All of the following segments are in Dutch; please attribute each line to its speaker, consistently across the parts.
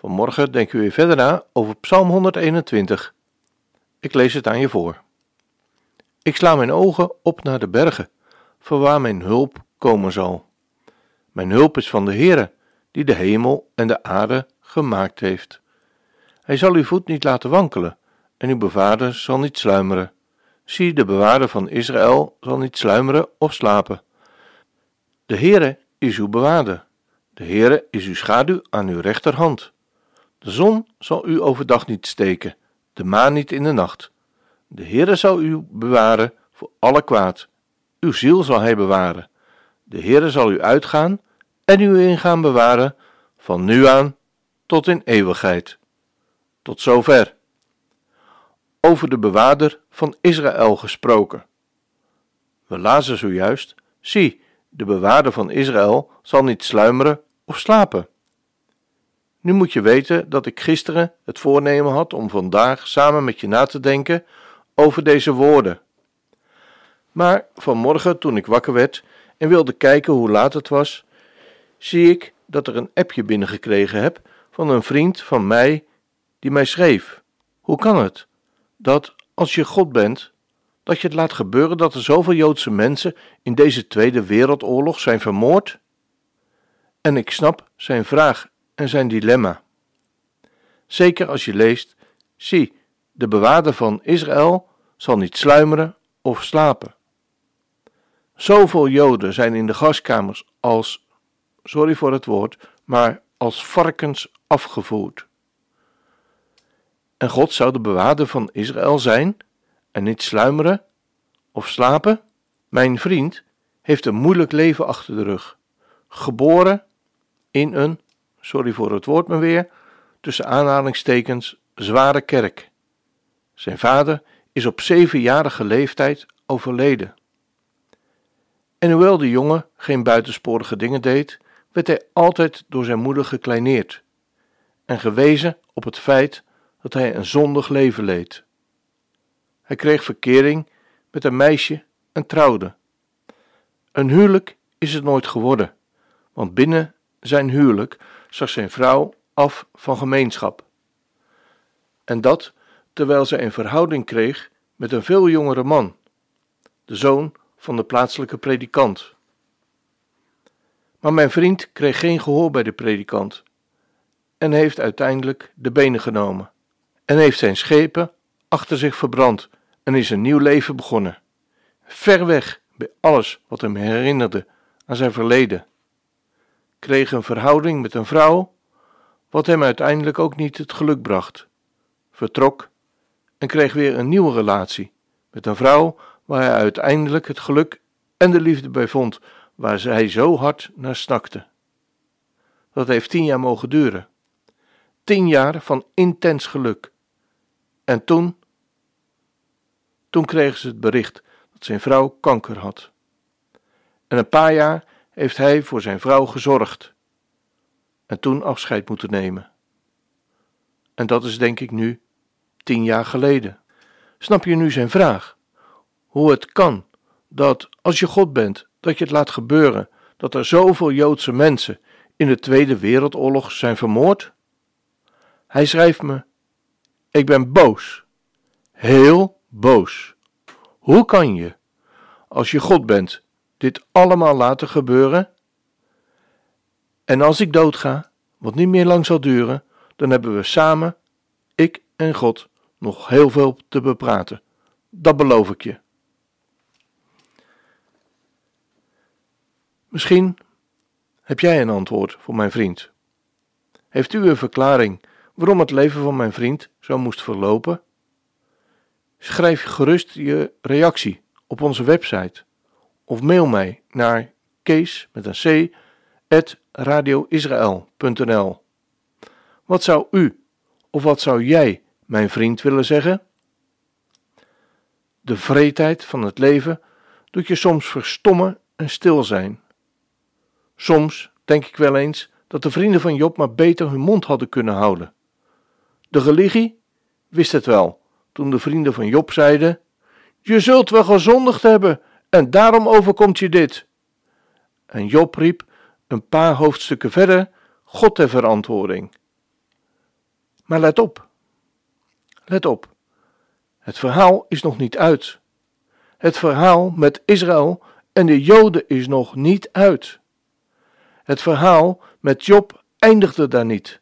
Speaker 1: Vanmorgen denken we weer verder na over Psalm 121. Ik lees het aan je voor. Ik sla mijn ogen op naar de bergen, voor waar mijn hulp komen zal. Mijn hulp is van de Heere, die de hemel en de aarde gemaakt heeft. Hij zal uw voet niet laten wankelen, en uw bewaarder zal niet sluimeren. Zie, de bewaarder van Israël zal niet sluimeren of slapen. De Heere is uw bewaarder. De Heere is uw schaduw aan uw rechterhand. De zon zal u overdag niet steken, de maan niet in de nacht. De Heere zal u bewaren voor alle kwaad. Uw ziel zal hij bewaren. De Heere zal u uitgaan en u ingaan bewaren van nu aan tot in eeuwigheid. Tot zover. Over de bewaarder van Israël gesproken. We lazen zojuist: Zie, de bewaarder van Israël zal niet sluimeren of slapen. Nu moet je weten dat ik gisteren het voornemen had om vandaag samen met je na te denken over deze woorden. Maar vanmorgen, toen ik wakker werd en wilde kijken hoe laat het was, zie ik dat er een appje binnengekregen heb van een vriend van mij die mij schreef. Hoe kan het dat als je God bent, dat je het laat gebeuren dat er zoveel Joodse mensen in deze Tweede Wereldoorlog zijn vermoord? En ik snap zijn vraag en zijn dilemma. Zeker als je leest: zie, de bewaarder van Israël zal niet sluimeren of slapen. Zoveel Joden zijn in de gaskamers als, sorry voor het woord, maar als varkens afgevoerd. En God zou de bewaarder van Israël zijn en niet sluimeren of slapen? Mijn vriend heeft een moeilijk leven achter de rug, geboren in een sorry voor het woord maar weer, tussen aanhalingstekens, zware kerk. Zijn vader is op zevenjarige leeftijd overleden. En hoewel de jongen geen buitensporige dingen deed, werd hij altijd door zijn moeder gekleineerd en gewezen op het feit dat hij een zondig leven leed. Hij kreeg verkering met een meisje en trouwde. Een huwelijk is het nooit geworden, want binnen zijn huwelijk zag zijn vrouw af van gemeenschap. En dat terwijl zij een verhouding kreeg met een veel jongere man, de zoon van de plaatselijke predikant. Maar mijn vriend kreeg geen gehoor bij de predikant en heeft uiteindelijk de benen genomen en heeft zijn schepen achter zich verbrand en is een nieuw leven begonnen, ver weg bij alles wat hem herinnerde aan zijn verleden kreeg een verhouding met een vrouw, wat hem uiteindelijk ook niet het geluk bracht. Vertrok en kreeg weer een nieuwe relatie met een vrouw waar hij uiteindelijk het geluk en de liefde bij vond, waar zij zo hard naar snakte. Dat heeft tien jaar mogen duren. Tien jaar van intens geluk. En toen, toen kregen ze het bericht dat zijn vrouw kanker had. En een paar jaar heeft hij voor zijn vrouw gezorgd en toen afscheid moeten nemen. En dat is denk ik nu tien jaar geleden. Snap je nu zijn vraag? Hoe het kan dat als je God bent, dat je het laat gebeuren dat er zoveel Joodse mensen in de Tweede Wereldoorlog zijn vermoord? Hij schrijft me: Ik ben boos, heel boos. Hoe kan je, als je God bent, dit allemaal laten gebeuren? En als ik doodga, wat niet meer lang zal duren, dan hebben we samen, ik en God, nog heel veel te bepraten. Dat beloof ik je. Misschien heb jij een antwoord voor mijn vriend. Heeft u een verklaring waarom het leven van mijn vriend zo moest verlopen? Schrijf gerust je reactie op onze website of mail mij naar kees met een c radioisrael.nl. Wat zou u of wat zou jij mijn vriend willen zeggen? De vreedheid van het leven doet je soms verstommen en stil zijn. Soms denk ik wel eens dat de vrienden van Job maar beter hun mond hadden kunnen houden. De religie wist het wel toen de vrienden van Job zeiden: Je zult wel gezondigd hebben en daarom overkomt je dit. En Job riep een paar hoofdstukken verder God ter verantwoording. Maar let op, let op, het verhaal is nog niet uit. Het verhaal met Israël en de Joden is nog niet uit. Het verhaal met Job eindigde daar niet.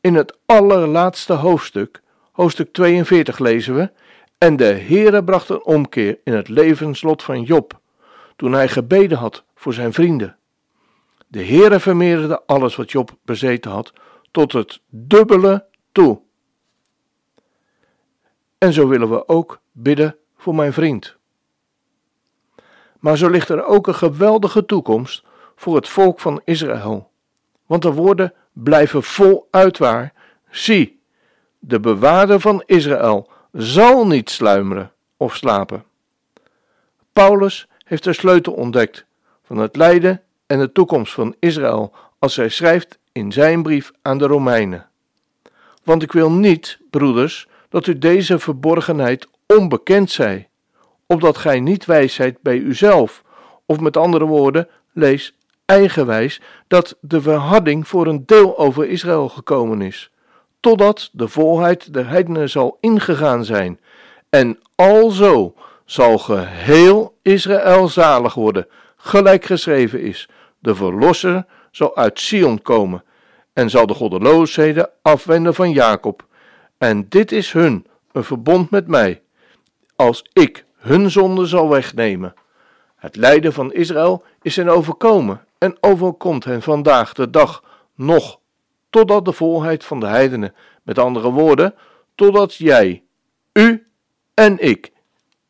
Speaker 1: In het allerlaatste hoofdstuk, hoofdstuk 42, lezen we: En de Heere bracht een omkeer in het levenslot van Job, toen hij gebeden had voor zijn vrienden. De Heere vermeerderde alles wat Job bezeten had, tot het dubbele toe. En zo willen we ook bidden voor mijn vriend. Maar zo ligt er ook een geweldige toekomst voor het volk van Israël. Want de woorden blijven voluit waar. Zie, de bewaarder van Israël zal niet sluimeren of slapen. Paulus heeft de sleutel ontdekt van het lijden en de toekomst van Israël als hij schrijft in zijn brief aan de Romeinen. Want ik wil niet, broeders, dat u deze verborgenheid onbekend zij, opdat gij niet wijs zijt bij uzelf, of met andere woorden, lees eigenwijs, dat de verharding voor een deel over Israël gekomen is, totdat de volheid der heidenen zal ingegaan zijn, en alzo zal geheel Israël zalig worden, gelijk geschreven is, de verlosser zal uit Sion komen, en zal de goddeloosheden afwenden van Jacob. En dit is hun, een verbond met mij, als ik hun zonde zal wegnemen. Het lijden van Israël is hen overkomen en overkomt hen vandaag de dag nog, totdat de volheid van de heidenen, met andere woorden, totdat jij, u en ik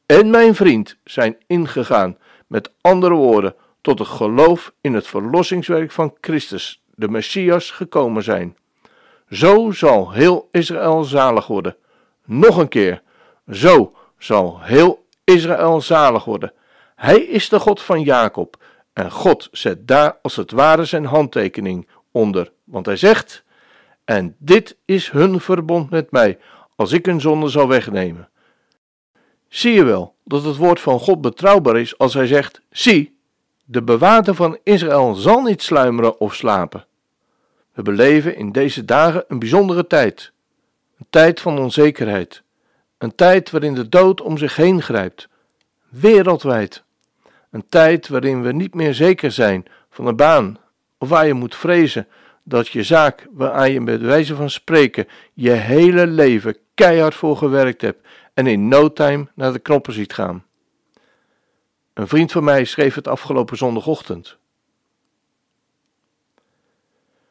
Speaker 1: en mijn vriend zijn ingegaan, met andere woorden, tot het geloof in het verlossingswerk van Christus, de Messias, gekomen zijn. Zo zal heel Israël zalig worden. Nog een keer, zo zal heel Israël zalig worden. Hij is de God van Jacob en God zet daar als het ware zijn handtekening onder, want hij zegt: En dit is hun verbond met mij, als ik hun zonde zal wegnemen. Zie je wel dat het woord van God betrouwbaar is als hij zegt: Zie, de bewaarder van Israël zal niet sluimeren of slapen. We beleven in deze dagen een bijzondere tijd, een tijd van onzekerheid, een tijd waarin de dood om zich heen grijpt, wereldwijd. Een tijd waarin we niet meer zeker zijn van een baan, of waar je moet vrezen dat je zaak, waaraan je met wijze van spreken je hele leven keihard voor gewerkt hebt en in no time naar de knoppen ziet gaan. Een vriend van mij schreef het afgelopen zondagochtend.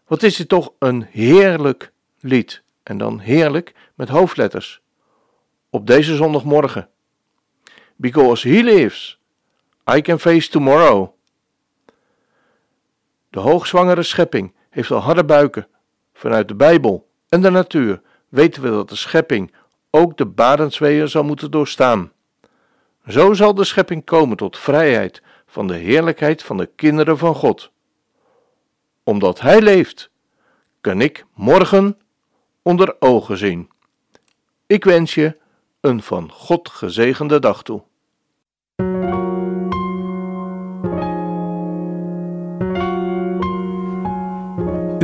Speaker 1: Wat is dit toch een heerlijk lied, en dan heerlijk met hoofdletters, op deze zondagmorgen. Because he lives, I can face tomorrow. De hoogzwangere schepping heeft al harde buiken. Vanuit de Bijbel en de natuur weten we dat de schepping ook de barensweeën zal moeten doorstaan. Zo zal de schepping komen tot vrijheid van de heerlijkheid van de kinderen van God. Omdat Hij leeft, kan ik morgen onder ogen zien. Ik wens je een van God gezegende dag toe.